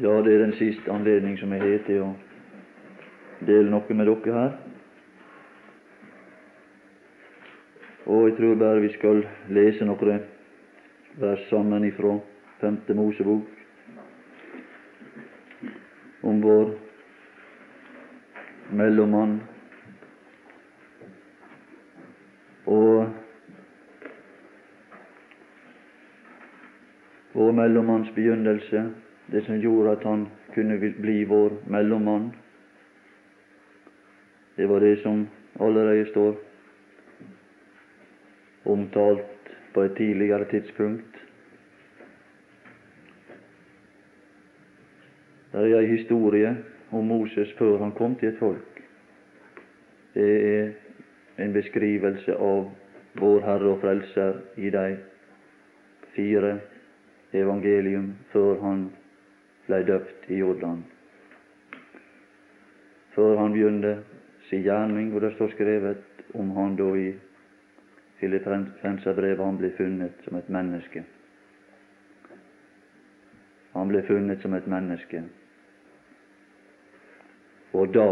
Ja, det er den siste anledning som jeg har til å dele noe med dere her. Og jeg tror bare vi skal lese noen vers sammen ifra Femte Mosebok om vår mellommann. Og vår mellommanns begynnelse, det som gjorde at han kunne bli vår mellommann, det var det som allerede står omtalt på et tidligere tidspunkt. Det er ei historie om Moses før han kom til et folk. Det er en beskrivelse av vår Herre og Frelser i de fire evangelium før han ble døpt i Jordan. Før han begynte sin gjerning, og det står skrevet om han da i Filippenserbrevet han ble funnet som et menneske. Han ble funnet som et menneske. Og da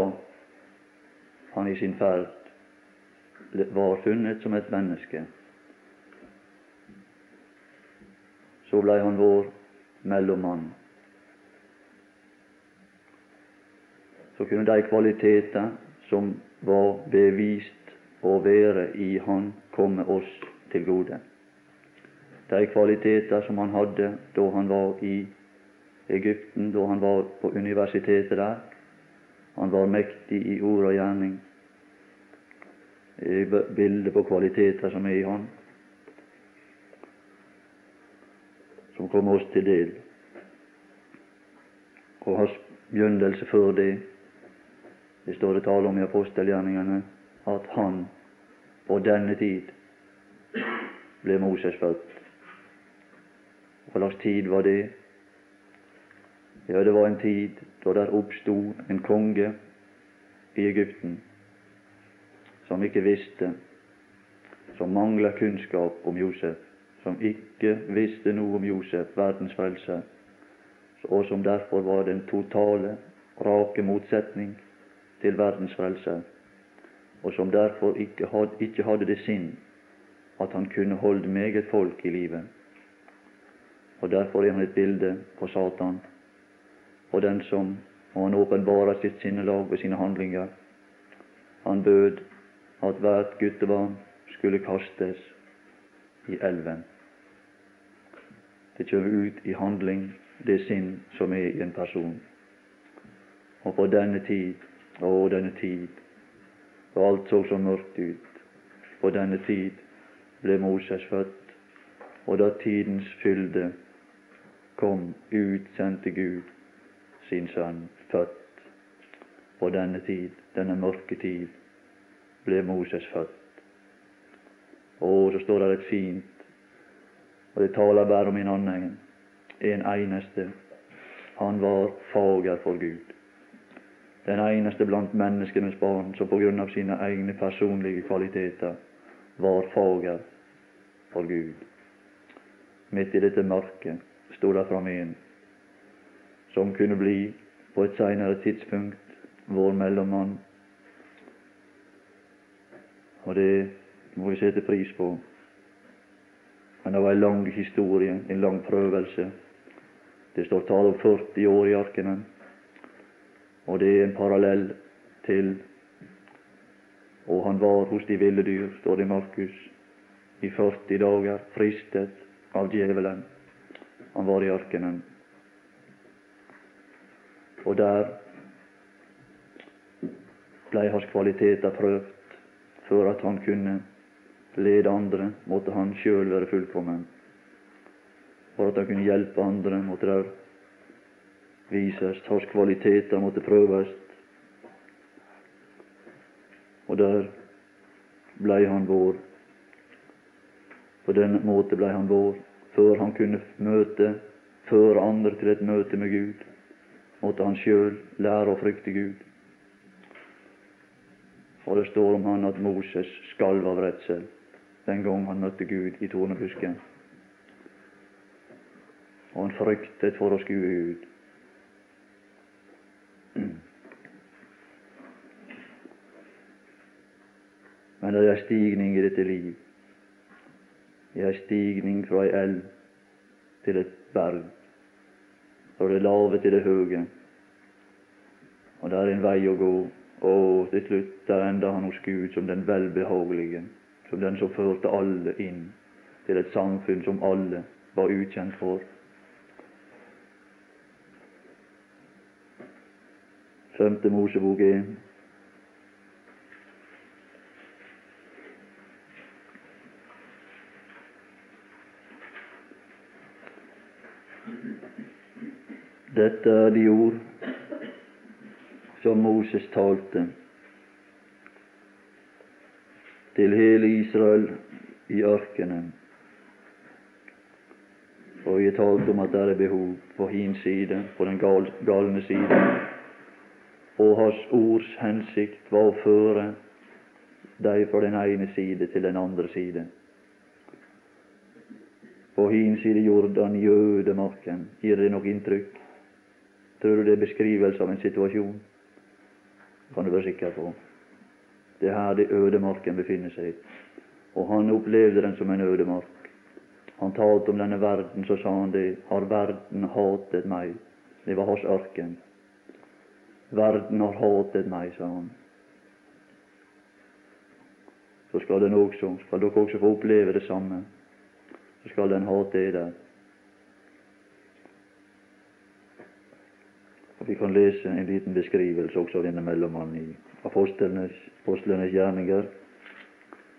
han i sin ferd var funnet som et menneske, så blei han vår mellommann. Så kunne de kvaliteter som var bevist å være i Han, komme oss til gode. De kvaliteter som han hadde da han var i Egypten, da han var på universitetet der, han var mektig i ord og gjerning. Bilde på kvaliteter som er i Han, som kom oss til del. Og hans begynnelse før det, det står det tale om i apostelgjerningene, at han på denne tid ble Moses født. Hva slags tid var det? Ja, det var en tid da der oppsto en konge i Egypten som ikke visste, som mangla kunnskap om Josef, som ikke visste noe om Josef, verdens frelser, og som derfor var den totale, rake motsetning til verdens frelser, og som derfor ikke hadde, ikke hadde det sinn at han kunne holde meget folk i livet. Og derfor er han et bilde på Satan og den som og han åpenbarer sitt sinnelag ved sine handlinger. Han bød at hvert guttebarn skulle kastes i elven. Det kommer ut i handling det sinn som er i en person. Og på denne tid, å denne tid, og alt så så mørkt ut, på denne tid ble Moses født, og da tidens fylde kom, utsendte Gud sin sønn født. På denne tid, denne mørke tid, ble Moses født. Og så står det et fint, og det taler bare om en annen, en eneste. Han var fager for Gud. Den eneste blant menneskenes barn som på grunn av sine egne personlige kvaliteter var fager for Gud. Midt i dette mørket sto det fram en som kunne bli på et seinere tidspunkt vår mellommann. Og det må vi sette pris på. Men det var en lang historie, en lang prøvelse. Det står tale om 40 år i arkene, og det er en parallell til Og han var hos de ville dyr, står det i Markus, i 40 dager, fristet av djevelen. Han var i ørkenen. Og der blei hans kvaliteter prøvd. For at han kunne lede andre, måtte han sjøl være fullkommen. For at han kunne hjelpe andre, måtte det vises. Hans kvaliteter måtte prøves. Og der blei han vår. På den måte blei han vår, før han kunne møte, føre andre til et møte med Gud måtte han sjøl lære å frykte Gud. Og det står om han at Moses skalv av redsel den gang han møtte Gud i tornebusken. Og han fryktet for å skue ut. Stigning i dette liv. Det er stigning fra ei elv til et berg, fra det lave til det høge. Og det er en vei å gå, og til slutt der enda han hos Gud som den velbehagelige, som den som førte alle inn til et samfunn som alle var ukjent for. Femte Mosebok 1. Dette er de ord som Moses talte til hele Israel i ørkenen. Og jeg talte om at det er behov på hin side, på den gal, galne side. Og hans ords hensikt var å føre dem fra den ene side til den andre side. På hin side Jordan, i ødemarken. Gir det nok inntrykk? Tror du det er beskrivelse av en situasjon? kan du være sikker på. Det er her det ødemarken befinner seg. Og han opplevde den som en ødemark. Han talte om denne verden, så sa han det. Har verden hatet meg? Det var hans ørken. Verden har hatet meg, sa han. Så skal den også, skal dere også få oppleve det samme. Så skal den hate eder. Vi kan lese en liten beskrivelse også av denne mellommannen i Apostlenes, Apostlenes gjerninger,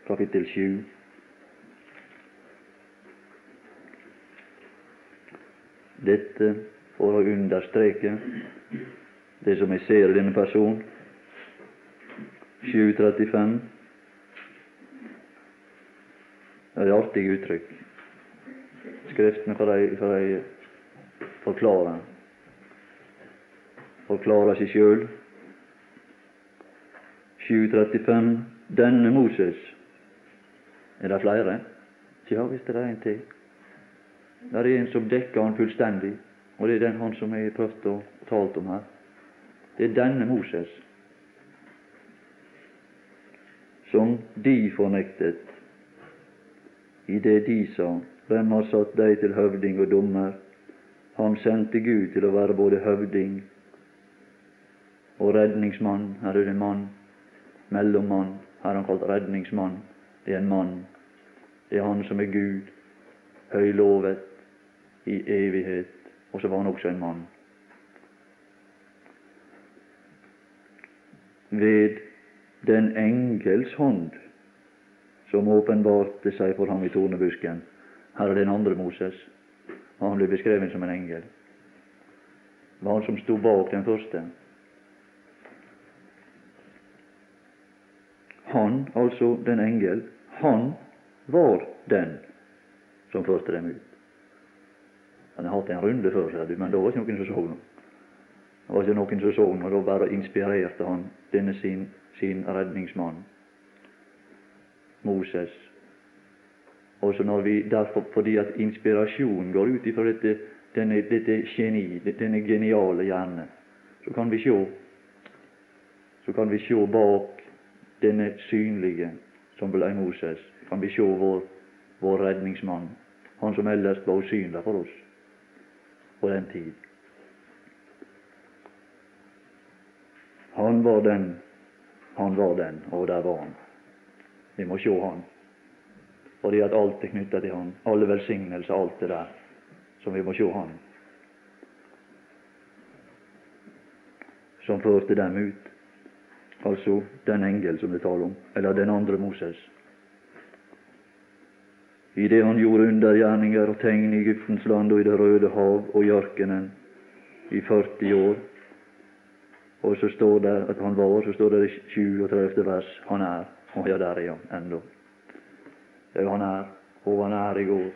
kapittel 7. Dette for å understreke det som jeg ser i denne personen. 735. Det er artig uttrykk. Skriftene for de, for de forklarer seg sjøl. 735. Denne Moses Er det flere? Ja hvis det er en til. Det er en som dekker han fullstendig, og det er den han som jeg har prøvd å talt om her. Det er denne Moses som de fornektet i det de sa. Hvem har satt deg til høvding og dommer? Han sendte Gud til å være både høvding og redningsmann. Her er det en mann. Mellommann. Her er han kalt redningsmann. Det er en mann. Det er han som er Gud, høylovet i evighet. Og så var han også en mann. Ved den engels hånd som åpenbarte seg for ham i tornebusken. Her er den andre Moses, og han ble beskrevet som en engel. Det var han som sto bak den første. Han, altså den engel, han var den som førte dem ut. Han har hatt en runde før, sa du, men da var ikke noen som så noe. Det var ikke noen som så noe, da bare inspirerte han denne sin, sin redningsmann, Moses. Også når vi, derfor, fordi at inspirasjonen går ut ifra dette, denne, dette geni, denne geniale hjerne, så kan vi se så kan vi se bak denne synlige som ble Moses, kan vi se vår, vår redningsmann, han som ellers var usynlig for oss på den tid. Han var den, han var den, og der var han. Vi må se han. Fordi at alt er knytta til han. Alle velsignelser, alt det der. Som vi må se han. Som førte dem ut altså den engel som det taler om, eller den andre Moses. I det han gjorde undergjerninger og tegn i Egyptens land og i Det røde hav og i ørkenen i 40 år. Og så står det at han var, så står det i 37. vers han er. Å ja, der er han ennå. Ja, han er, og han er i går.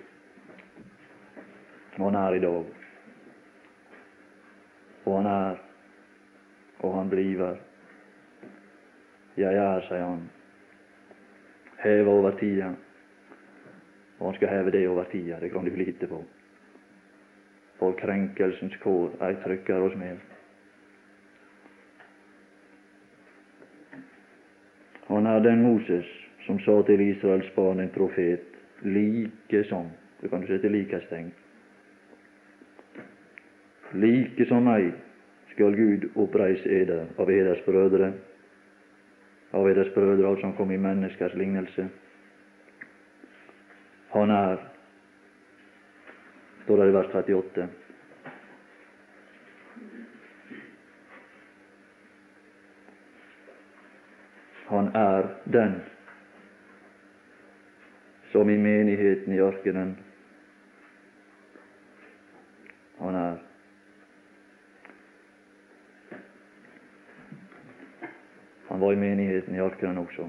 Og han er i dag. Og han er, og han bliver. Jeg er, sier han, Heva over tida. Og han skal heve det over tida, det kan du lite på. For krenkelsens kår ei trykker oss med. Han er den Moses som sa til Israels barn, en profet, like som Du kan sette likhetstegn. Like som meg skal Gud oppreise eder av eders brødre, av deres brødre alt som kom i menneskers lignelse. Han er, står det i vers 38. Han er den som i menigheten i ørkenen han er. Var i menigheten i arkenen også.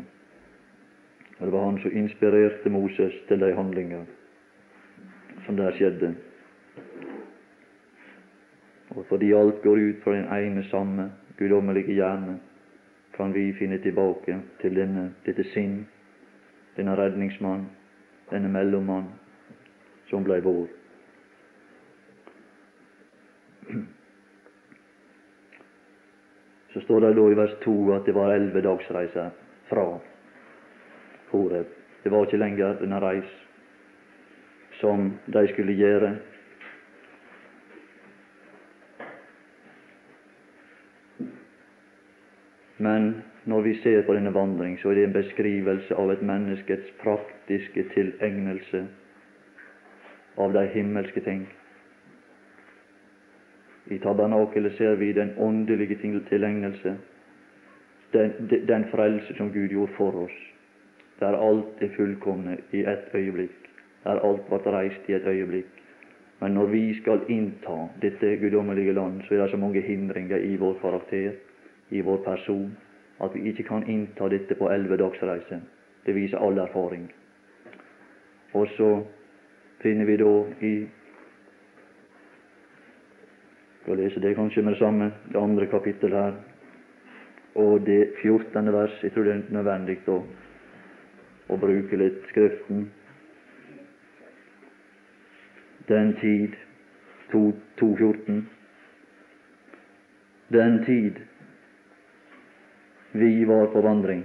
Og Det var han som inspirerte Moses til de handlinger som der skjedde. Og fordi alt går ut fra den ene samme guddommelige hjerne, kan vi finne tilbake til denne, dette sinn, denne redningsmann, denne mellommann, som blei vår. Så står det da i vers 2 at det var elleve dagsreiser fra Horeb. Det var ikke lenger denne reis som de skulle gjøre. Men når vi ser på denne vandring, så er det en beskrivelse av et menneskets praktiske tilegnelse av de himmelske ting. I tabernakelet ser vi den åndelige tilegnelse, den, den frelse som Gud gjorde for oss, der alt er fullkomne i ett øyeblikk, der alt ble reist i et øyeblikk. Men når vi skal innta dette guddommelige land, så er det så mange hindringer i vår karakter, i vår person, at vi ikke kan innta dette på elleve dagsreiser. Det viser all erfaring. Og så finner vi da i skal lese det kanskje med det samme, det andre kapittel her, og det fjortende vers. Jeg tror det er nødvendig å, å bruke litt Skriften. Den tid 2.14. Den tid vi var på vandring,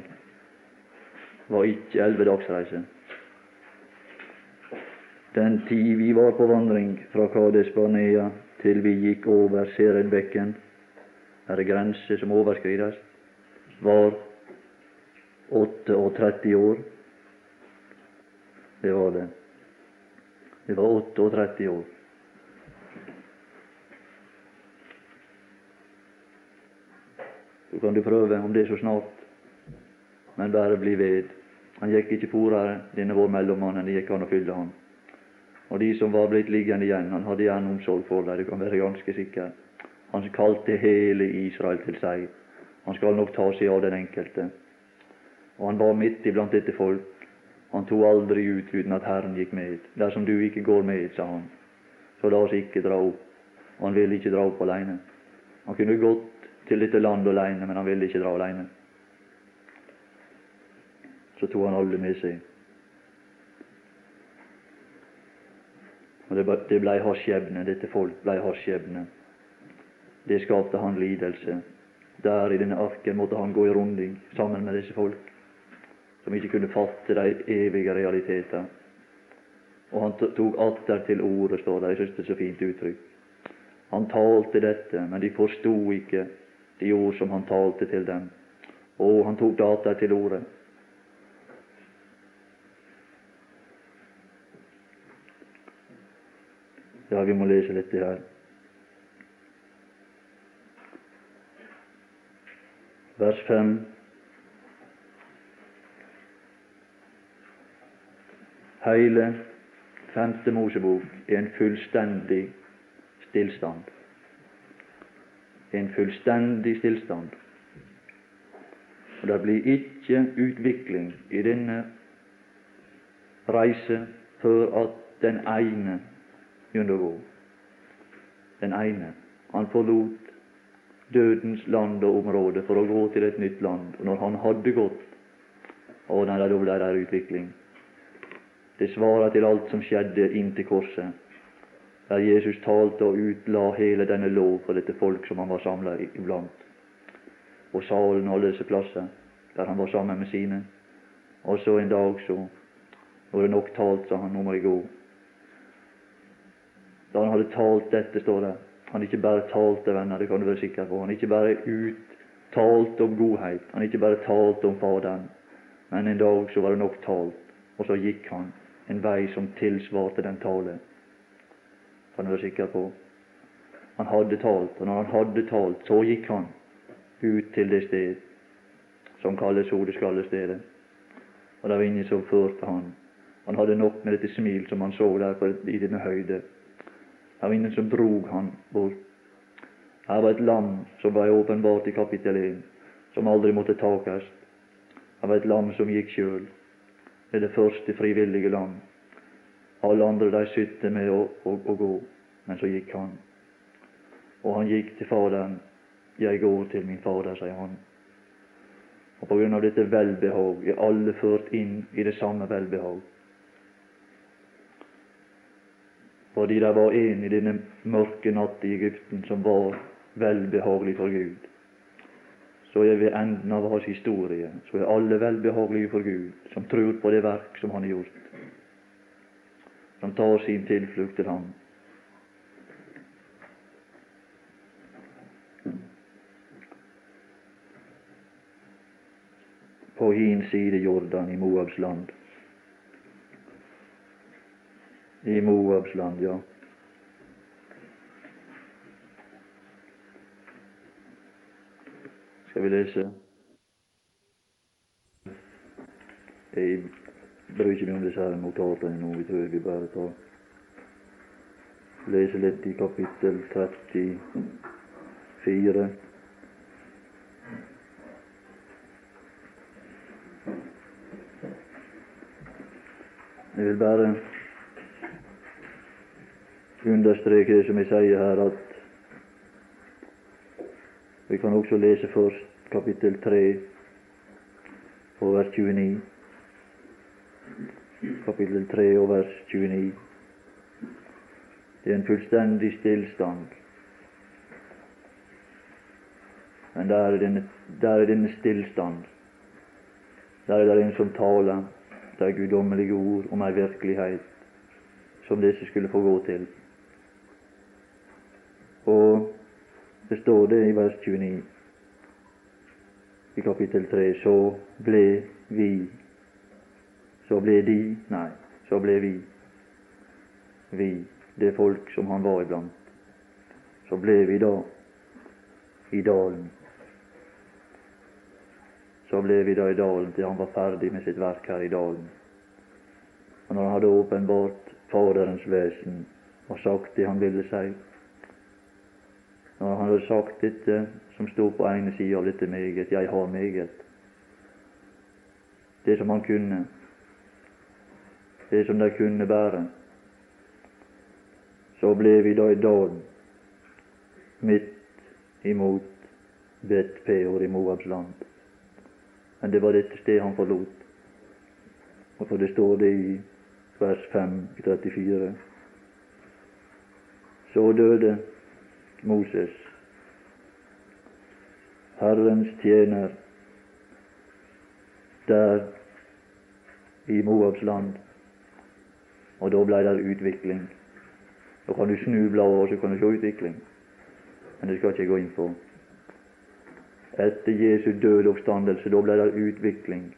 var ikke elleve dagsreiser. Den tid vi var på vandring fra Kades Barnea til vi gikk over Serenbekken, er det grense som overskrides, var 38 år. Det var det. Det var 38 år. Så kan du prøve om det er så snart, men bare bli ved. Han gikk ikke fortere, denne vår mellommannen, det gikk an å fylle han. Og de som var blitt liggende igjen, han hadde igjen omsorg for dem, du kan være ganske sikker. Han kalte hele Israel til seg. Han skal nok ta seg av den enkelte. Og han var midt iblant dette folk. Han tok aldri ut uten at Herren gikk med. Dersom du ikke går med, sa han, så la oss ikke dra opp. Og han ville ikke dra opp alene. Han kunne gått til dette landet alene, men han ville ikke dra alene. Så tok han alle med seg. Og det blei hans skjebne, dette folk blei hans skjebne. Det skapte han lidelse. Der i denne arken måtte han gå i runding sammen med disse folk, som ikke kunne fatte de evige realiteter. Og han tok atter til orde, står det, jeg synes det er så fint uttrykk. Han talte dette, men de forsto ikke de ord som han talte til dem. Og han tok det atter til orde. Ja, vi må lese litt her. Vers 5. Hele femte Mosebok er en fullstendig stillstand. En fullstendig stillstand. Og det blir ikke utvikling i denne reise før at den ene undergå. Den ene. Han forlot dødens land og område for å gå til et nytt land. Og når han hadde gått, og nei, da ble det utvikling. Det svarer til alt som skjedde inntil korset, der Jesus talte og utla hele denne lov for dette folk som han var samla iblant, og salen og alle plasser der han var sammen med sine. Og så en dag så Nå er det nok talt, sa han, nå må jeg gå. Da han hadde talt dette, står det Han ikke bare talte, venner, det kan du være sikker på. Han ikke bare uttalte om godhet. Han ikke bare talte om Faderen. Men en dag så var det nok talt, og så gikk han en vei som tilsvarte den tale. Kan du være sikker på. Han hadde talt, og når han hadde talt, så gikk han ut til det sted som kalles hodeskallestedet. Og det var ingen som førte han. Han hadde nok med dette smil som han så der i denne høyde. Det var ingen som drog han bort. Her var et lam som var åpenbart i kapittel 1, som aldri måtte takes. Det var et lam som gikk sjøl. Det er det første frivillige lam. Alle andre de sytte med å, å, å, gå, men så gikk han. Og han gikk til Faderen. Jeg går til min Fader, sier han. Og på grunn av dette velbehag er alle ført inn i det samme velbehag. Fordi det var en i denne mørke natt i Egypten som var velbehagelig for Gud. Så er ved enden av hans historie så er alle velbehagelige for Gud, som tror på det verk som han har gjort, som tar sin tilflukt til ham. På hin side Jordan, i Moabs land, i Moabs land, ja. Skal vi lese Jeg bryr ikke meg om disse her notatene nå. Vi tror vi bare tar lese litt i kapittel 34. Jeg vil bare understreke det som jeg sier her, at vi kan også lese først kapittel 3 og vers 29. Kapittel 3 og vers 29. Det er en fullstendig stillstand. Men der er denne, stillstand. Der er det en som taler. Er guddommelige ord om ei virkelighet som disse skulle få gå til. Og det står det i vers 29 i kapittel 3 så ble vi Så ble de Nei, så ble vi vi, det folk som han var iblant. Så ble vi da i dalen. Så ble vi da i dalen til han var ferdig med sitt verk her i dalen. Og når han hadde åpenbart Faderens vesen og sagt det han ville si, når han hadde sagt dette som sto på ene sida av dette meget, jeg har meget, det som han kunne, det som de kunne bære, så ble vi da i dag midt imot Bet Peor i Moabs land. Men det var dette stedet han forlot. Og for det står det i vers 5 i 34. Så døde Moses, Herrens tjener, der i Moabs land. Og da blei det utvikling. Da kan du snu bladet, så kan du se utvikling. Men det skal ikke jeg gå inn på. Etter Jesu død oppstandelse, da blei det utvikling.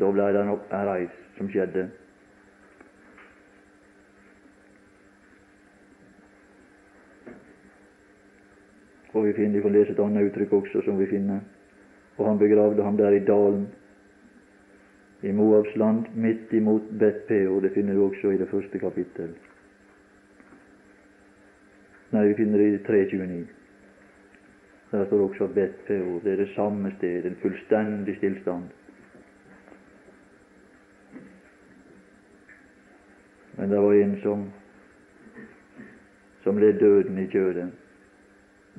Da blei det en reis som skjedde. Og vi finner, vi får lese et annet uttrykk også som vi finner. Og han begravde ham der i dalen i Moabs land, midt imot Betpeo. Det finner du også i det første kapittel. Nei, vi finner det i 329. Der står også Betpeo. Det er det samme sted, en fullstendig stillstand. Men det var en som som led døden i kjødet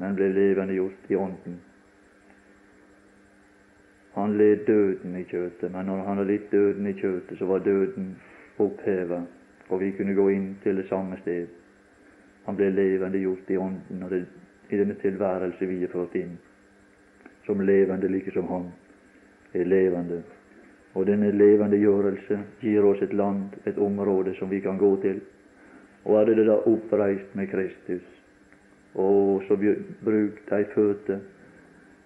men ble levende gjort i ånden. Han led døden i kjøtet, men når han hadde litt døden i kjøtet, så var døden oppheva, og vi kunne gå inn til det samme sted. Han ble levende gjort i ånden, og det, i denne tilværelse vi er ført inn, som levende like som han er levende. Og denne levendegjørelse gir oss et land, et område som vi kan gå til. Og er det da oppreist med Kristus, og så bruk de føtter,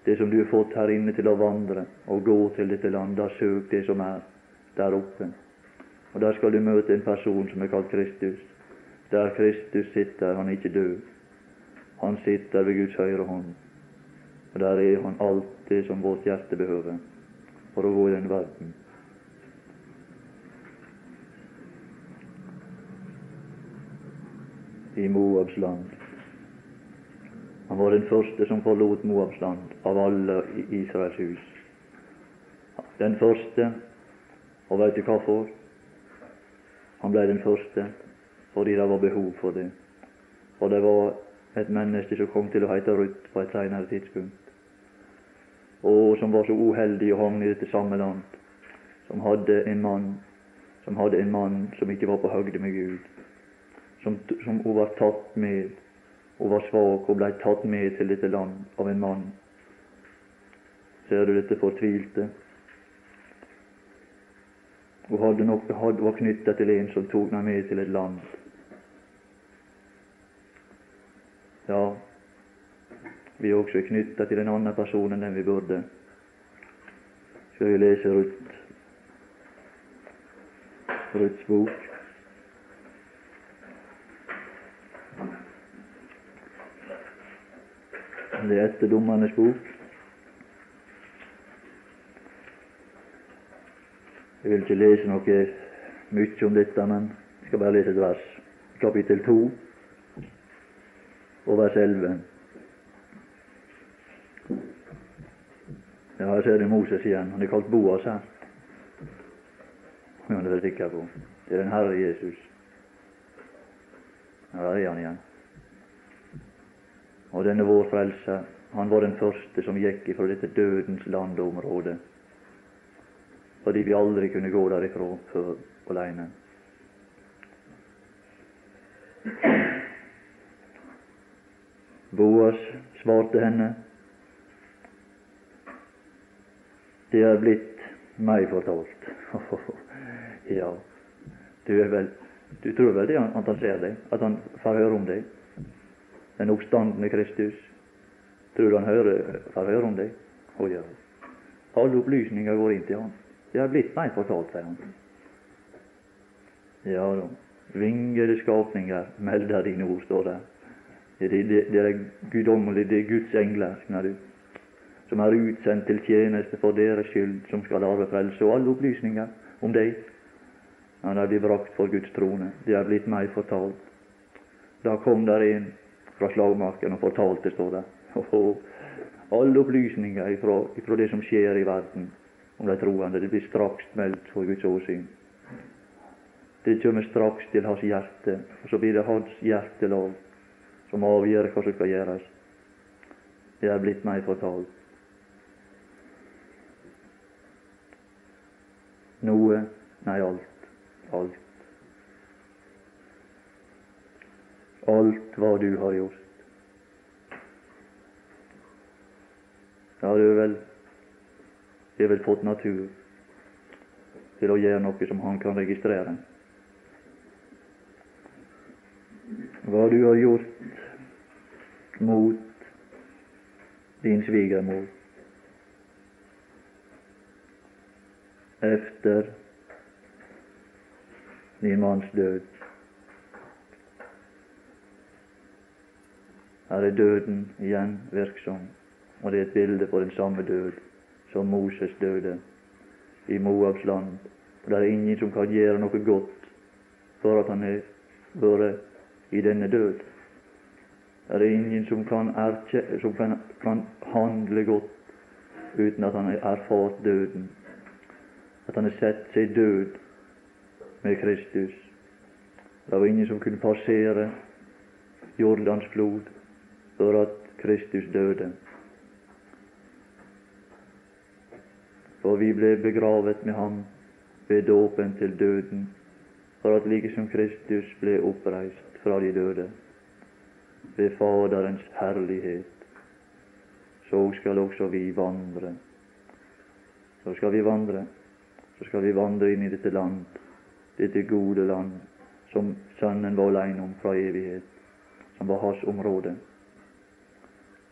det som du har fått her inne til å vandre og gå til dette landet. da søk det som er der oppe. Og der skal du møte en person som er kalt Kristus. Der Kristus sitter, han er ikke død. Han sitter ved Guds høyre hånd. Og der er han alt det som vårt hjerte behøver for å gå i den verden. I Moabs land. Han var den første som forlot Moabs land av alle i Israels hus. Den første, og veit du hvorfor? Han ble den første fordi det var behov for det. Og det var et menneske som kom til å heite Ruth på et senere tidspunkt, og som var så uheldig å havne i dette samme land, som hadde en mann som hadde en mann som ikke var på høgde med Gud, som, som hun var tatt med hun var svak og blei tatt med til dette land av en mann. Ser du dette fortvilte? Hun hadde nok, hadde, var knytta til en som tok henne med til et land Ja, vi er også knytta til en annen person enn den vi burde. Skal vi lese Ruth, Ruths bok? Er etter Dommernes bok. Jeg vil ikke lese noe mye om dette, men jeg skal bare lese et vers. Kapittel 2 og vers 11. Ja, her ser du Moses igjen. Han er kalt Boas her. Det er sikker på. Det er den Herre Jesus. Der er han igjen. Og denne vår Frelser, han var den første som gikk ifra dette dødens landområde, fordi vi aldri kunne gå derifra før aleine. Boas svarte henne, det er blitt meg fortalt. ja, du er vel Du tror vel det at han ser deg, at han får høre om deg? Den oppstandende Kristus. Tror du han hører, får høre om deg? Å ja. Alle opplysninger går inn til han. Det har blitt meg fortalt, sier han. Ja da. Vingede skapninger melder dine ord, står der. Det, det, det er guddommelig, det er Guds engler, skjønner du, som er utsendt til tjeneste for deres skyld, som skal arve frelse. Og alle opplysninger om deg, han er blitt brakt for Guds trone. Det er blitt meg fortalt. Da kom der en fra slagmarken og fortalte, står det. alle opplysninger ifra, ifra, det som skjer i verden om de troende, det blir straks meldt for Guds åsyn. Det kommer straks til hans hjerte, og så blir det hans hjertelag som avgjør hva som skal gjøres. Det er blitt meg fortalt. Noe nei, alt. Alt. Alt hva du har gjort. Ja, du vel, du har vel fått natur til å gjøre noe som han kan registrere. Hva du har gjort mot din svigermor efter din manns død. Her er døden igjen virksom, og det er et bilde på den samme død som Moses døde i Moabs land. Og det er ingen som kan gjøre noe godt for at han har vært i denne død. Det er ingen som kan, erke, som kan, kan handle godt uten at han har erfart døden, at han har sett seg død med Kristus. Det var ingen som kunne passere Jordans flod for at Kristus døde. For vi ble begravet med ham ved dåpen til døden, for at like som Kristus ble oppreist fra de døde ved Faderens herlighet, så skal også vi vandre. Så skal vi vandre så skal vi vandre inn i dette land, dette gode land, som Sønnen var alene om fra evighet, som var hans område,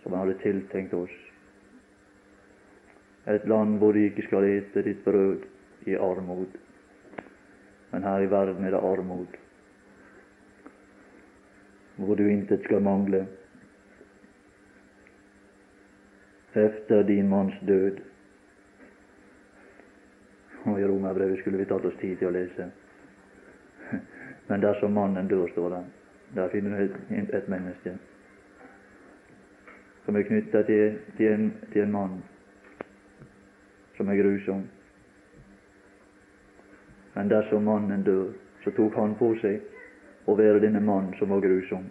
som han hadde tiltenkt oss. Et land hvor de ikke skal ete ditt brød i armod, men her i verden er det armod, hvor du intet skal mangle efter din manns død. Og I Romerbrevet skulle vi tatt oss tid til å lese. Men dersom mannen dør, står det, der finner du et, et menneske som er knytta til, til, til en mann som er grusom. Men dersom mannen dør, så tok han på seg å være denne mann som var grusom.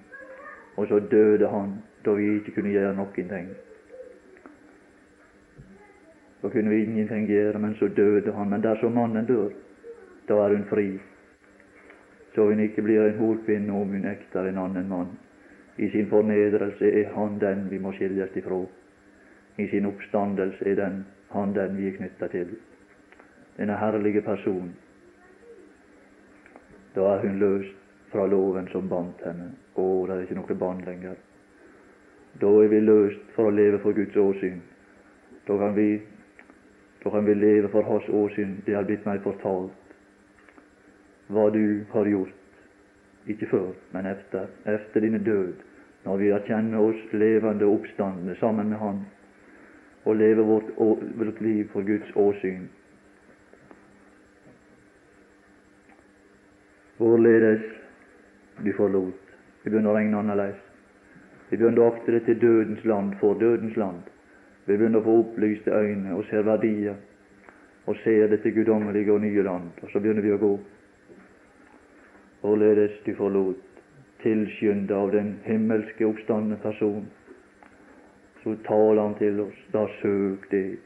Og så døde han da vi ikke kunne gjøre noen ting. Da kunne vi ingenting gjøre, men så døde han. Men dersom mannen dør, da er hun fri. Så hun ikke blir en horkvinne om hun ekter en annen mann. I sin fornedrelse er han den vi må skilles ifra. I sin oppstandelse er den, han den vi er knytta til. Denne herlige person. Da er hun løst fra loven som bandt henne. Å, det er ikke noe bånd lenger. Da er vi løst for å leve for Guds åsyn. Da kan vi da kan vi leve for Hans åsyn. Det har blitt meg fortalt hva du har gjort, ikke før, men efter, efter dine død, når vi erkjenner oss levende og oppstandende sammen med Han, og lever vårt, vårt liv for Guds åsyn. Hvorledes du forlot. Vi begynner å regne annerledes. Vi begynner å akte det til dødens land, for dødens land. Vi begynner å få opplyste øyne og ser verdier og ser dette guddommelige og nye land. Og så begynner vi å gå. Hvorledes du forlot, tilskynda av den himmelske oppstandende person. Så taler han til oss. Da søk det.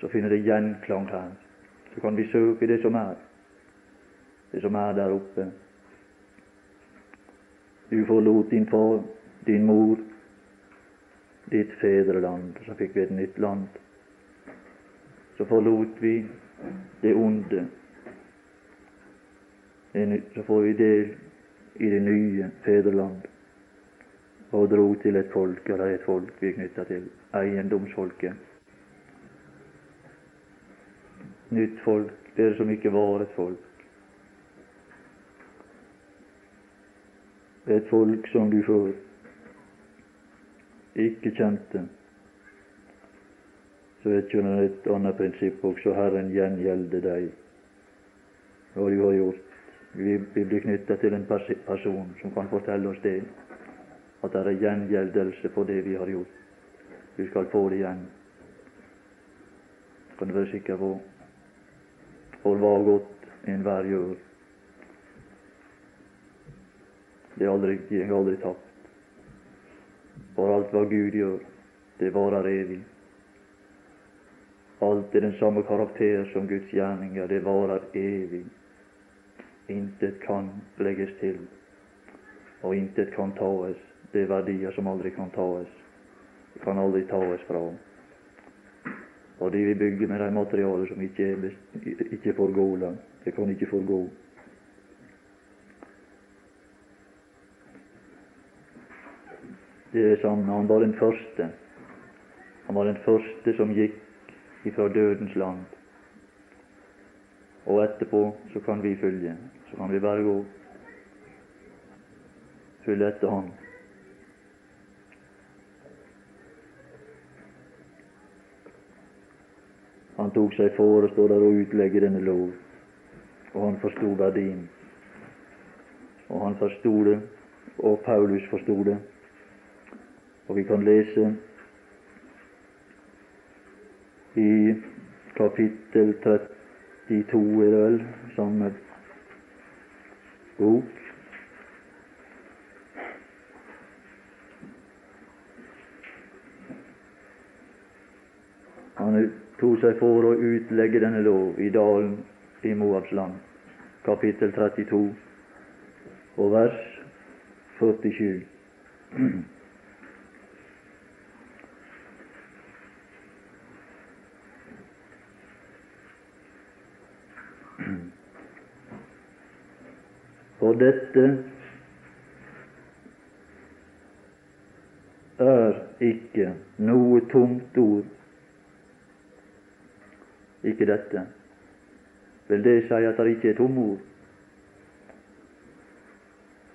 Så finner det gjenklang her. Så kan vi søke det som er. Det som er der oppe. Du forlot din far, din mor, ditt fedreland. Så fikk vi et nytt land. Så forlot vi det onde. Så får vi del i det nye fedreland og dro til et folk, eller et folk vi er knytta til, eiendomsfolket. Nytt folk, dere som ikke var et folk. Et folk som du før ikke kjente. Så vet du et annet prinsipp også. Herren gjengjelder deg hva du har gjort. Vi, vi blir knytta til en person som kan fortelle oss det, at det er gjengjeldelse for det vi har gjort. Vi skal få det igjen. Kan du være sikker på. For hva godt enhver gjør, det er aldri, de er aldri tapt. For alt hva Gud gjør, det varer evig. Alt er den samme karakter som Guds gjerninger, det varer evig. Intet kan legges til, og intet kan taes. Det er verdier som aldri kan taes. Det kan aldri taes fra. Og det vi bygger med de materialer som ikke, er, ikke forgår, det kan ikke forgå. Det er sant, Han var den første. Han var den første som gikk ifra dødens land. Og etterpå så kan vi følge. Så kan vi bare gå. Følge etter Han. Han tok seg for å stå der og utlegge denne lov, og han forsto verdien. Og han forsto det, og Paulus forsto det. Og vi kan lese i kapittel 32, er det vel, samme bok. Han tok seg for å utlegge denne lov i dalen i Moabs land, kapittel 32 og vers 47. For dette er ikke noe tomt ord. Ikke dette. Vil det si at det ikke er tomme ord?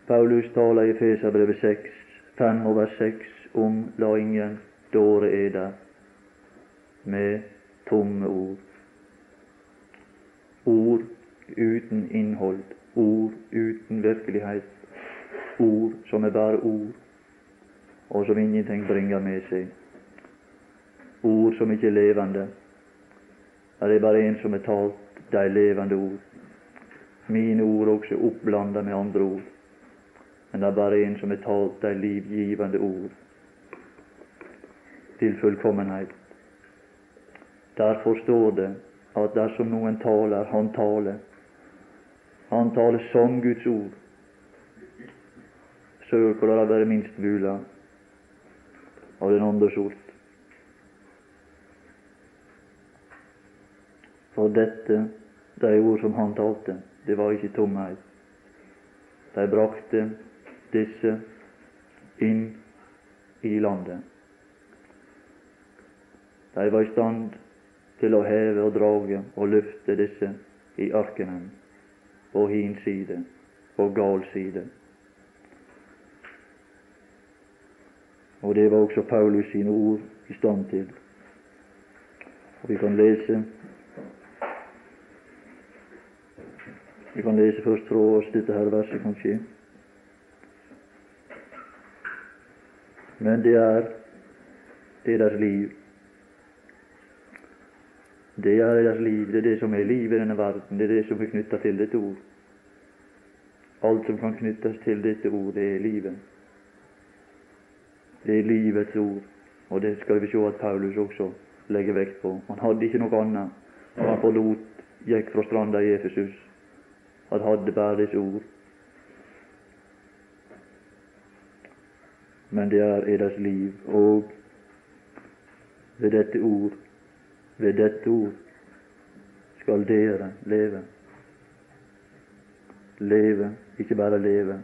Paulus taler i Feserbrevet 6, 5 over 6 om la ingen dåre eder med tomme ord. Ord uten innhold, ord uten virkelighet, ord som er bare ord, og som ingenting bringer med seg. Ord som ikke er levende. Det er bare en som har talt de levende ord. Mine ord også oppblanda med andre ord. Men det er bare en som har talt de livgivende ord til fullkommenhet. Derfor står det at dersom noen taler, han taler. Han taler som Guds ord. Søk hvor det være minst mulig av den andres ord. For dette, de ord som han talte, det var ikke tomhet. De brakte disse inn i landet. De var i stand til å heve og drage og løfte disse i ørkenen på hin side, på gal side. Og det var også Paulus sine ord i stand til. Og vi kan lese Vi kan lese først fra oss dette her verset, kanskje. Men det er deres liv. Det er deres liv, det er det som er livet i denne verden, det er det som er knytta til dette ord. Alt som kan knyttes til dette ord, det er livet. Det er livets ord, og det skal vi se at Paulus også legger vekt på. Han hadde ikke noe annet når han forlot, gikk fra stranda i Efesus. Han hadde bare disse ord. Men det er deres liv, og ved dette ord, ved dette ord, skal dere leve. Leve, ikke bare leve,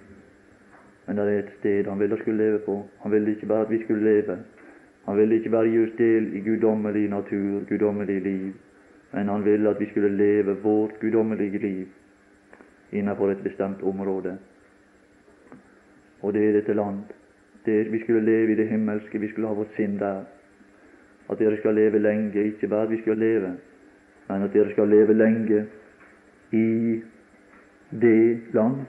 men det er et sted han ville skulle leve på. Han ville ikke bare at vi skulle leve. Han ville ikke bare gi oss del i guddommelig natur, guddommelig liv, men han ville at vi skulle leve vårt guddommelige liv innenfor et bestemt område. Og det er dette land. Det, vi skulle leve i det himmelske, vi skulle ha vårt sinn der. At dere skal leve lenge, ikke bare at vi skal leve, men at dere skal leve lenge i det land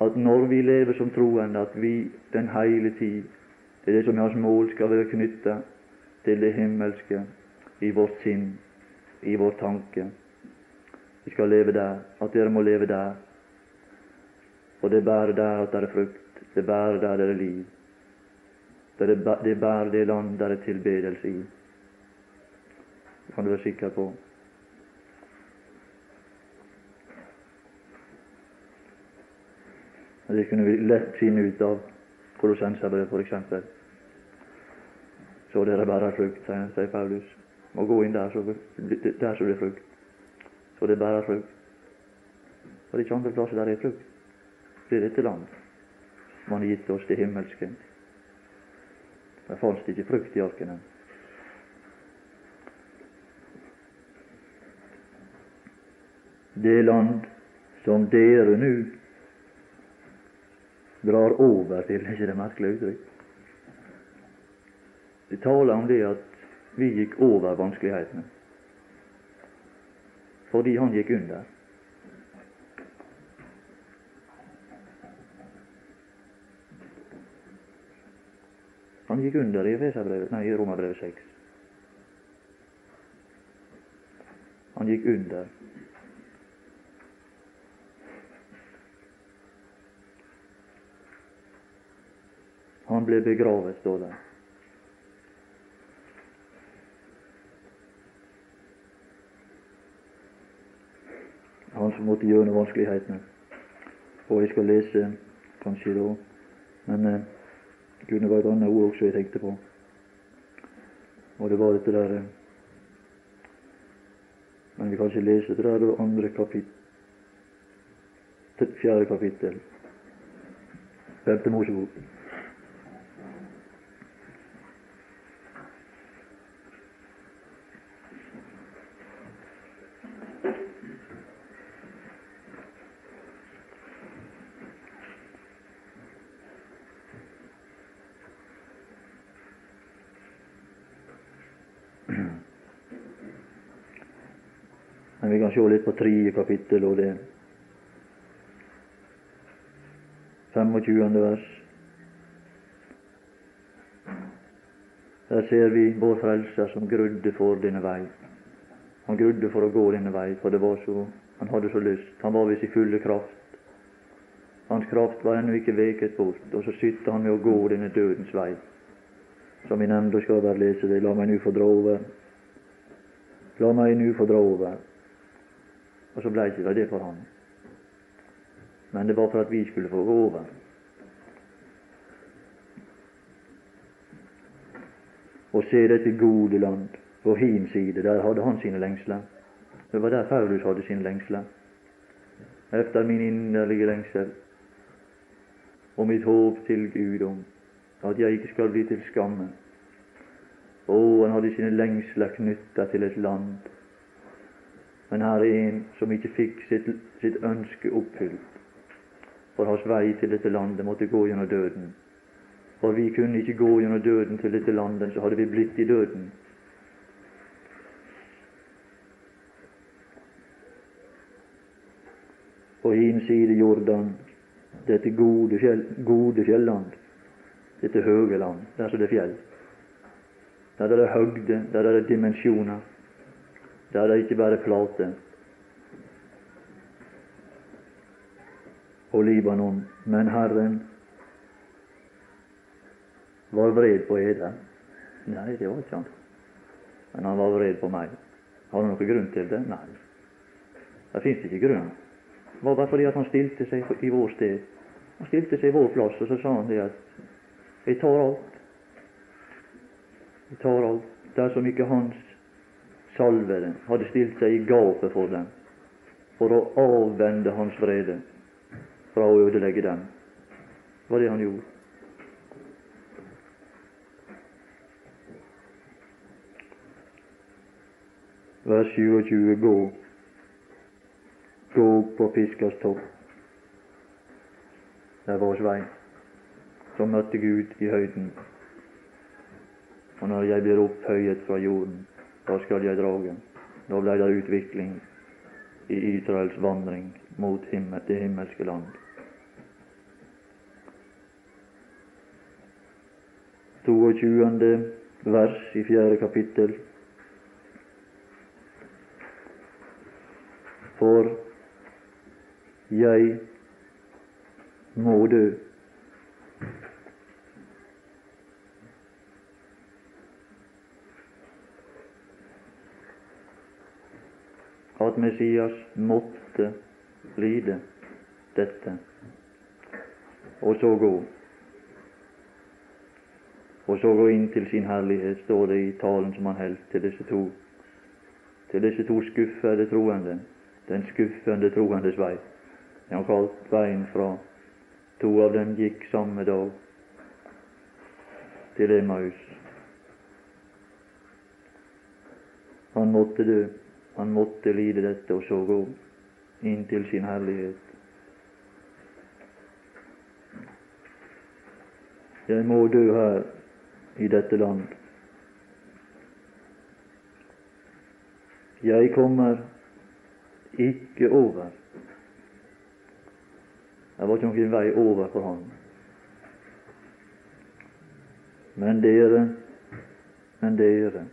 at når vi lever som troende, at vi den hele tid det er det som er hans mål, skal være knytta til det himmelske i vårt sinn, i vår tanke. Vi skal leve der. At dere må leve der. Og det er bare der at det er frukt. Det er bare der det er liv. Det er, det bærlige land der er tilbedelse i. Det kan du være sikker på. Det kunne vi lett finne ut av Kolossenserbrevet f.eks. Så dere bare frukt, sier Paulus. Må gå inn der så, der så er frukt. Så det er bare frukt. Og det er ikke andre plasser der er frukt. Det er dette land man har gitt oss, det himmelske. Der fantes ikke frukt i ørkenen. Det land som dere nå drar over til. Er ikke det merkelig uttrykk? Det taler om det at vi gikk over vanskelighetene fordi han gikk under. Han gikk under i Efeserbrevet, nei, i Romerbrevet 6. Han gikk under. Han ble begravet, står det. Han som måtte gjøre noe vanskelighetene. Og jeg skal lese kanskje da, men eh, det kunne være et annet ord også jeg tenkte på. Og det var dette der eh, Men vi kan ikke lese det der andre kapittel fjerde kapittel. Femte Mosebok. Kan se litt på tredje kapittel og det 25. vers. Der ser vi vår Frelser som grudde for denne vei. Han grudde for å gå denne vei, for det var så, han hadde så lyst. Han var ved sin fulle kraft. Hans kraft var ennå ikke veket bort, og så sitter han med å gå denne dødens vei. Som vi nevnte, skal bare lese det. La meg nå få dra over. La meg nå få dra over. Og så ble ikke det for han. Men det var for at vi skulle få gå over. Og se dette gode land. På hin side, der hadde han sine lengsler. Det var der Paulus hadde sine lengsler. Efter min inderlige lengsel og mitt håp til Gud om at jeg ikke skal bli til skamme. Å, han hadde sine lengsler knytta til et land. Men her er en som ikke fikk sitt, sitt ønske oppfylt. For hans vei til dette landet måtte gå gjennom døden. For vi kunne ikke gå gjennom døden til dette landet, så hadde vi blitt i døden. På hin side Jordan, dette gode, fjell, gode fjelland, dette høge land, der som det er fjell. Der er det høgde, der er det dimensjoner, er det ikke bare flate. Og Libanon, men Herren var vred på Eder. Nei, det var ikke han. Men han var vred på meg. Har du noen grunn til det? Nei. Det fins ikke grunn. Det var bare fordi at han stilte seg i vår sted. Han stilte seg i vår plass, og så sa han det at jeg tar alt. Jeg tar alt. Dersom ikke hans salvede hadde stilt seg i gapet for dem, for å avvende hans vrede fra å ødelegge dem. Det var det han gjorde. vers 27 gå. Gå på Piskas topp. Det er vår vei. Så møtte Gud i høyden. Og når jeg blir opphøyet fra jorden, da skal jeg drage. Da ble det utvikling i Israels vandring mot himmel, det himmelske land. Vers i fjerde kapittel. for jeg må dø. At Messias måtte lide dette, og så gå. Og så gå inn til sin herlighet, står det i talen som han holdt til disse to til disse to skuffede troende den skuffende troendes vei. Det han kalt veien fra to av dem gikk samme dag til Emmaus. Han måtte dø, han måtte lide dette og så gå inn til sin herlighet. Jeg må dø her i dette land. Jeg kommer ikke over. Det var ikke noen vei over for ham. Men dere, men dere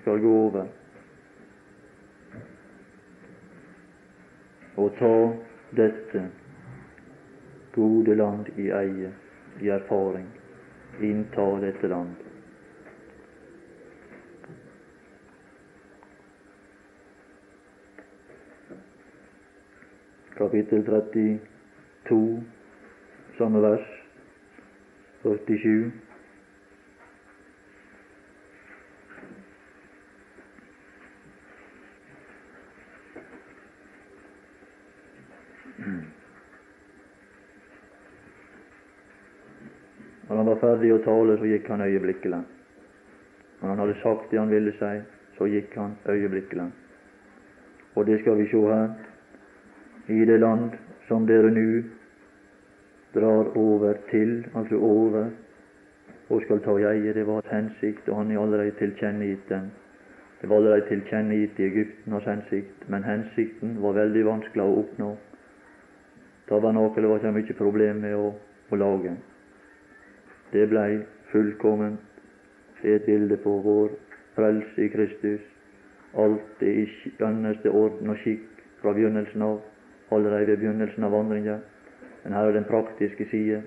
skal gå over og ta dette gode land i eie, i erfaring, innta dette land. kapittel 32, samme vers, 47. ferdig å tale, så gikk han øyeblikkelig. Når han hadde sagt det han ville si, så gikk han øyeblikkelig. Og det skal vi se her. I det land som dere nå drar over til, altså over, og skal ta eie, det var hans hensikt, og han er allerede tilkjennegitt den. Det var allerede tilkjennegitt i Egypten hensikt, men hensikten var veldig vanskelig å oppnå. Tabernakelet var ikke mye problem med å, å lage. Det blei fullkomment. Det et bilde på vår frelse i Kristus. Alt er i skjønneste orden og skikk fra begynnelsen av, allerede ved begynnelsen av vandringa. Men her er den praktiske side,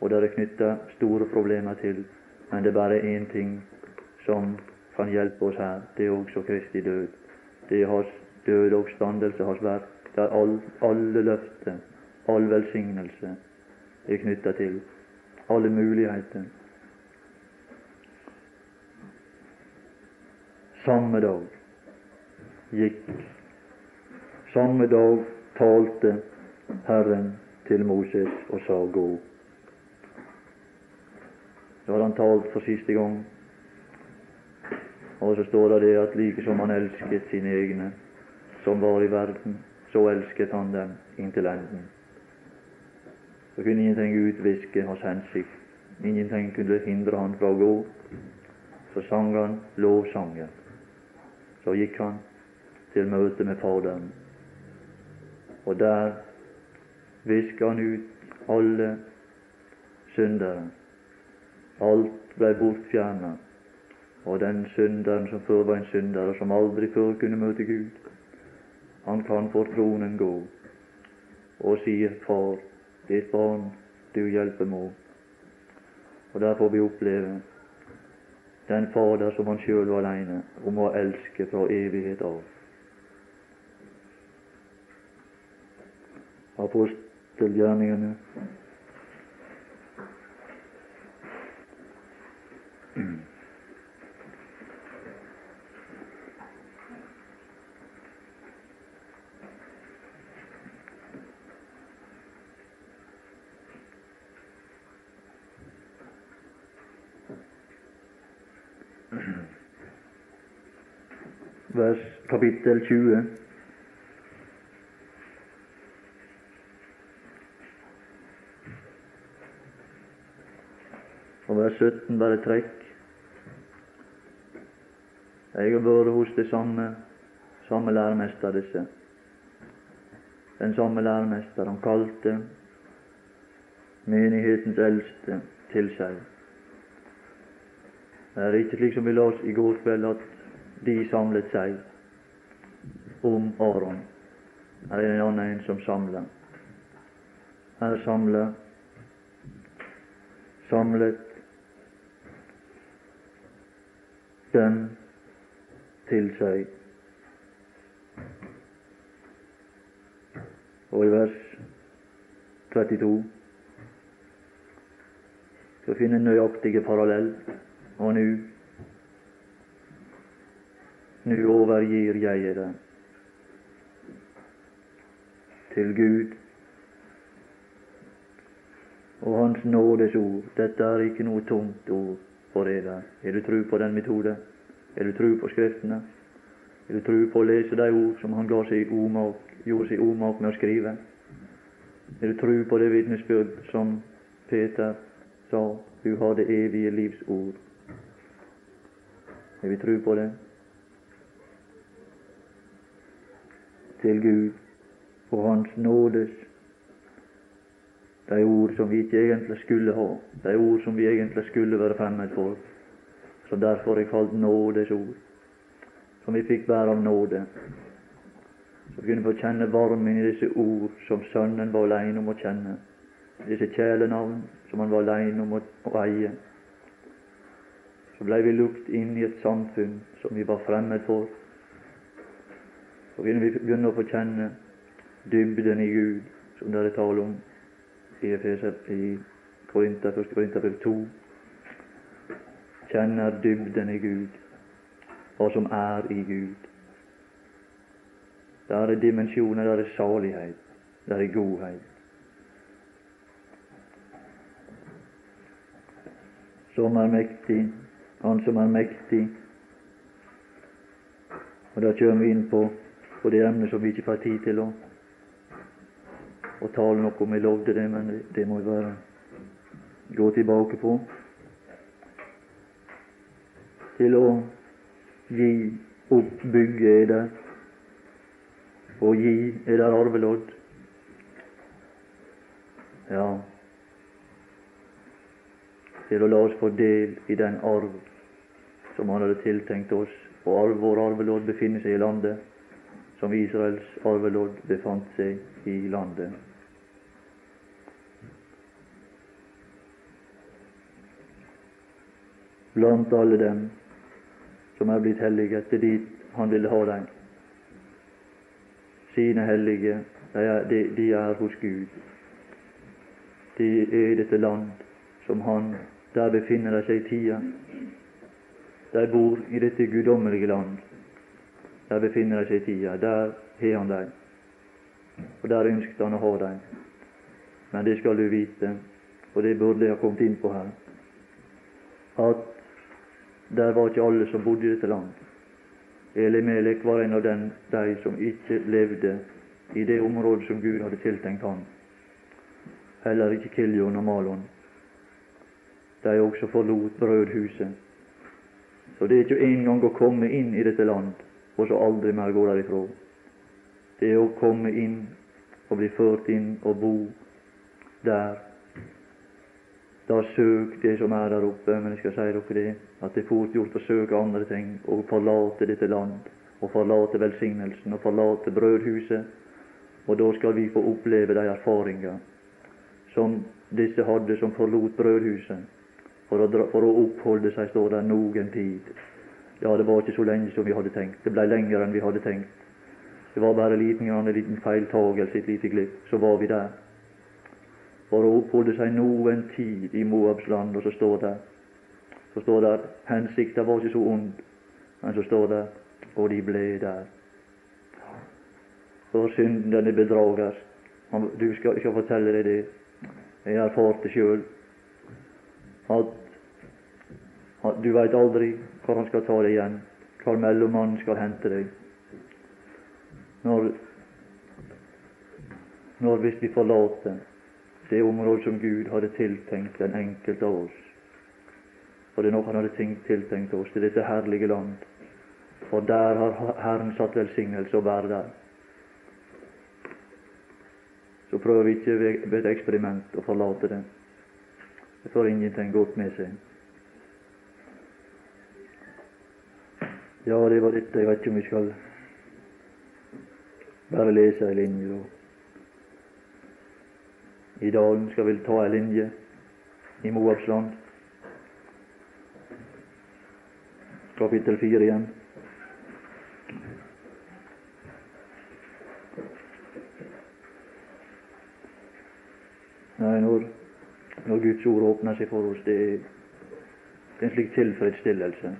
og det er knytta store problemer til. Men det er bare én ting som kan hjelpe oss her. Det er også Kristi død. Det er hans død og oppstandelse, hans verk, der all, alle løfter, all velsignelse er knytta til alle muligheter. Samme dag gikk Samme dag talte Herren til Moses og sa gå. Da hadde han talt for siste gang. Og så står det det at like som han elsket sine egne som var i verden, så elsket han dem inntil enden. Så kunne ingenting utviske hans hensikt. Ingenting kunne hindre han fra å gå. Så sang han lovsangen. Så gikk han til møte med Faderen. Og der viska han ut alle syndere. Alt ble bortfjerna. Og den synderen som før var en synder, og som aldri før kunne møte Gud, han kan for tronen gå og sier, Far, ditt barn, du hjelper må. Og der får vi oppleve den Fader som han sjøl var aleine om å elske fra evighet av. Apostelgjerningene vers kapittel 20. Og vers 17 bare trekk. Jeg har vært hos det samme, samme læremester, disse. Den samme læremester. Han kalte menighetens eldste til seg. Det er ikke slik som vi oss i går kveld, at de samlet seg om Aron. Her er en annen en som samler. Her samler samlet dem til seg. Og i vers 32 skal finne en nøyaktig parallell. Og nå nå overgir jeg det til Gud og Hans nådes ord. Dette er ikke noe tungt ord for dere. Er du tru på den metode? Er du tru på Skriftene? Er du tru på å lese de ord som han omak, gjorde seg omak med å skrive? Er du tru på det vitnesbyrd som Peter sa? Du har det evige livs ord. Er vi tru på det? Til Gud og Hans nådes. De ord som vi ikke egentlig skulle ha, de ord som vi egentlig skulle være fremmed for, som derfor er kalt nådes ord, som vi fikk bære av nåde. Så vi kunne få kjenne varmen i disse ord som Sønnen var alene om å kjenne, disse kjælenavn som han var alene om å, å eie. Så blei vi lukt inn i et samfunn som vi var fremmed for, kunne vi begynner å få kjenne dybden i Gud, som det er tale om i Efeser, i Korinter, 1. Korinterbrev 2. Kjenner dybden i Gud, hva som er i Gud. Der er dimensjoner, der er salighet, der er godhet. som er mektig, Han som er mektig. Og Da kommer vi inn på, på det emnet som vi ikke får tid til å, å tale noe om. Jeg lovde det, men det, må vi bare gå tilbake på. Til å gi opp bygget er det, og gi er der arvelodd. Ja, til å la oss få del i den arv som Han hadde tiltenkt oss. Og arv, vår arvelodd befinner seg i landet som Israels arvelodd befant seg i landet. Blant alle dem som er blitt hellige etter dit Han ville ha dem. Sine hellige, de er, de, de er hos Gud. De er i dette land som Han Der befinner de seg i tida. De bor i dette guddommelige land. Der befinner de seg i tida. Der har Han dem. Og der ønsket Han å ha dem. Men det skal du vite, og det burde jeg ha kommet inn på her, at der var ikke alle som bodde i dette land. Elimelek var en av den, de som ikke levde i det området som Gud hadde tiltenkt ham. Heller ikke Kiljon og Malon. De også forlot brødhuset. Så det er ikke engang å komme inn i dette land og så aldri mer gå derifra. Det å komme inn og bli ført inn og bo der da søk det som er der oppe. Men jeg skal si dere det, at det er fort gjort å søke andre ting og forlate dette land, og forlate velsignelsen, og forlate brødhuset. Og da skal vi få oppleve de erfaringer som disse hadde som forlot brødhuset for å, dra, for å oppholde seg, står der, noen tid. Ja, det var ikke så lenge som vi hadde tenkt. Det ble lenger enn vi hadde tenkt. Det var bare en liten, en liten feiltagelse, et lite glipp, så var vi der for å oppholde seg noen tid i Moabs land. Og så står det så står det hensikten var ikke så ond, men så står det og de ble der. For synden den er bedragers. Du skal ikke fortelle deg det. Jeg erfarte sjøl at du veit aldri hvor han skal ta deg igjen, hvor mellommannen skal hente deg. Når, når hvis vi forlater det området som Gud hadde tiltenkt den enkelte av oss. For det er noe Han hadde tiltenkt oss til dette herlige land. For der har Herren satt velsignelse å være der. Så prøver vi ikke ved et eksperiment å forlate det. Det får ingenting godt med seg. Ja, det var dette. Jeg vet ikke om vi skal bare lese ei linje, da. I dalen skal vi ta ei linje i Moabs land. Kapittel fire igjen. Nei, når, når Guds ord åpner seg for oss, det er en slik tilfredsstillelse.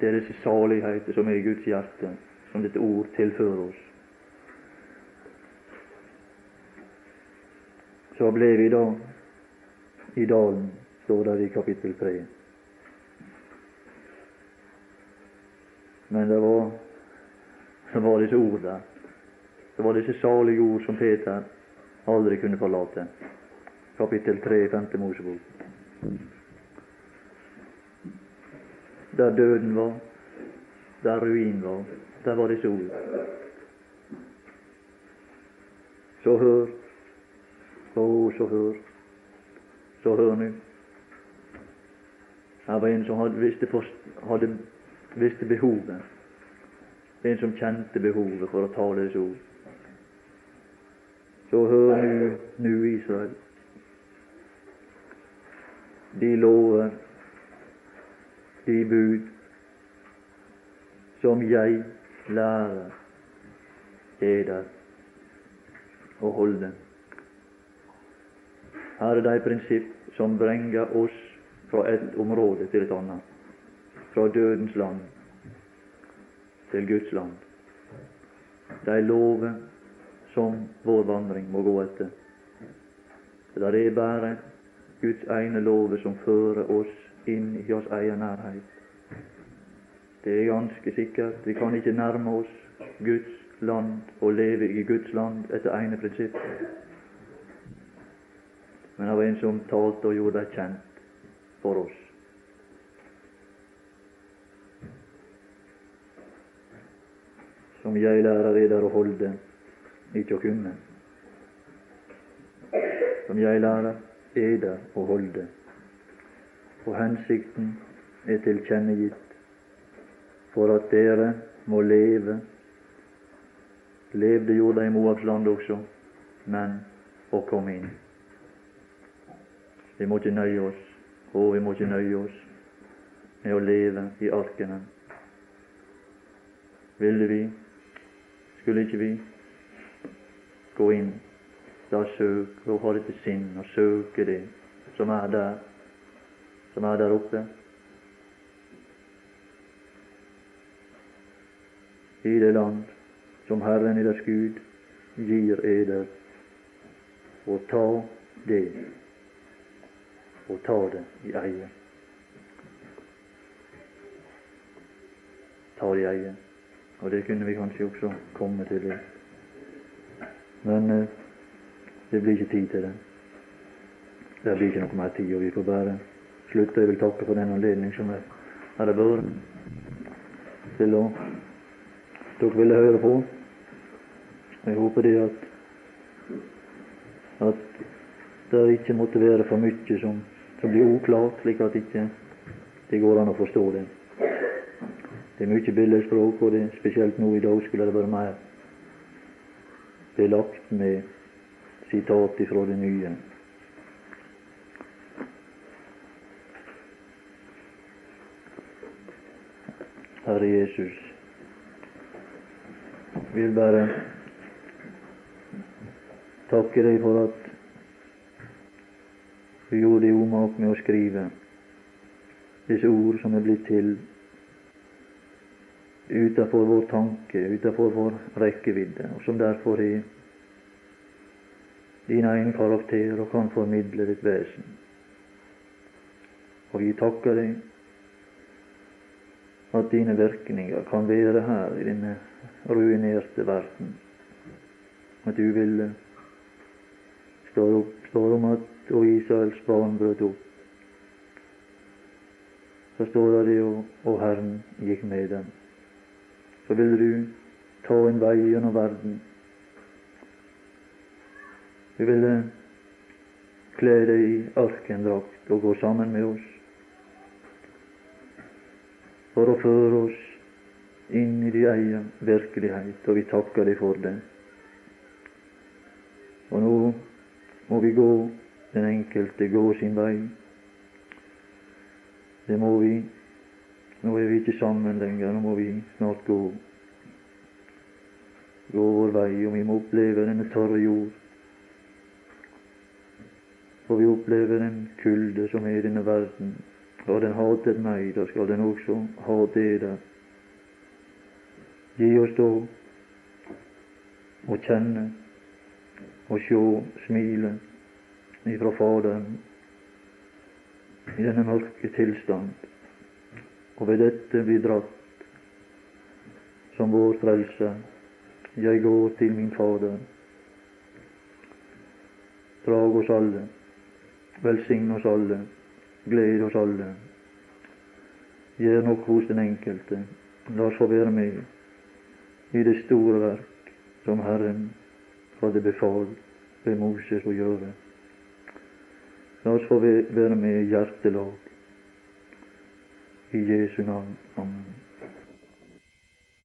Det er disse saligheter som er i Guds hjerte, som dette ord tilfører oss. Så ble vi da i dalen, står det i kapittel 3. Men det var, det var disse ord der. Det var disse salige ord som Peter aldri kunne forlate. Kapittel tre, femte Mosebok. Der døden var, der ruin var, der var det sol. Så hør å, så hør. Så hør nå. Her var en som hadde, visste, hadde, visste behovet. En som kjente behovet for å tale det ord. Så hør nå, nu Israel. De lover, de bud, som jeg lærer eder å holde. Her er det et prinsipp som bringer oss fra et område til et annet. Fra dødens land til Guds land. De lover som vår vandring må gå etter. Det er bare Guds ene lover som fører oss inn i oss egen nærhet. Det er ganske sikkert. Vi kan ikke nærme oss Guds land og leve i Guds land etter ene prinsipp. Men av en som talte og gjorde det kjent for oss. Som jeg lærer er der å holde, ikke å kunne. Som jeg lærer er der å holde. Og hensikten er tilkjennegitt for at dere må leve. Levde gjorde de i Moabs land også, men å komme inn. Vi må ikke nøye oss, og vi må ikke nøye oss med å leve i arkene. Ville vi, skulle ikke vi gå inn, da søke og ha det til sinn og søke det som er der, som er der oppe. I det land som Herren deres Gud gir eder, og ta det, og ta det i eie. Ta det i eie. Og det kunne vi kanskje også komme til det. Men eh, det blir ikke tid til det. Det blir ikke noe mer tid, og vi får bare slutte. Jeg vil takke for den anledning som jeg hadde vært til å dere ville høre på. Jeg håper det at at det ikke måtte være for mye som, som blir uklart, slik at ikke det går an å forstå det. Det er mye billedspråk, og det, spesielt nå i dag skulle det være mer belagt med sitat fra det nye. Herre Jesus, vil bare takke deg for at du gjorde deg umak med å skrive disse ord som er blitt til utenfor vår tanke, utenfor vår rekkevidde, og som derfor har din egen karakter og kan formidle ditt vesen. Og vi takker deg at dine virkninger kan være her i denne ruinerte verden. At du ville stå opp, står om at og Israels barn brøt opp. Så står det og, og Herren gikk med dem. Så vil du ta en vei gjennom verden. Du ville kle deg i arkendrakt og gå sammen med oss for å føre oss inn i din egen virkelighet, og vi takker deg for det. Og nå må vi gå den enkelte gå sin vei. Det må vi. Nå er vi ikke sammen lenger, nå må vi snart gå. Gå vår vei, og vi må oppleve denne tørre jord. For vi opplever den kulde som er i denne verden. Har den hatet meg, da skal den også hate deg. Gi oss da å kjenne og sjå smilet ifra Faderen i denne mørke tilstand, og ved dette bli dratt som vår frelse. Jeg går til min Fader. Drag oss alle, velsign oss alle, gled oss alle. Gjør nok hos den enkelte. La oss få være med i det store verk som Herren hadde befalt ved Moses å gjøre. La oss få være med i hjertelag. I Jesu navn. Amen.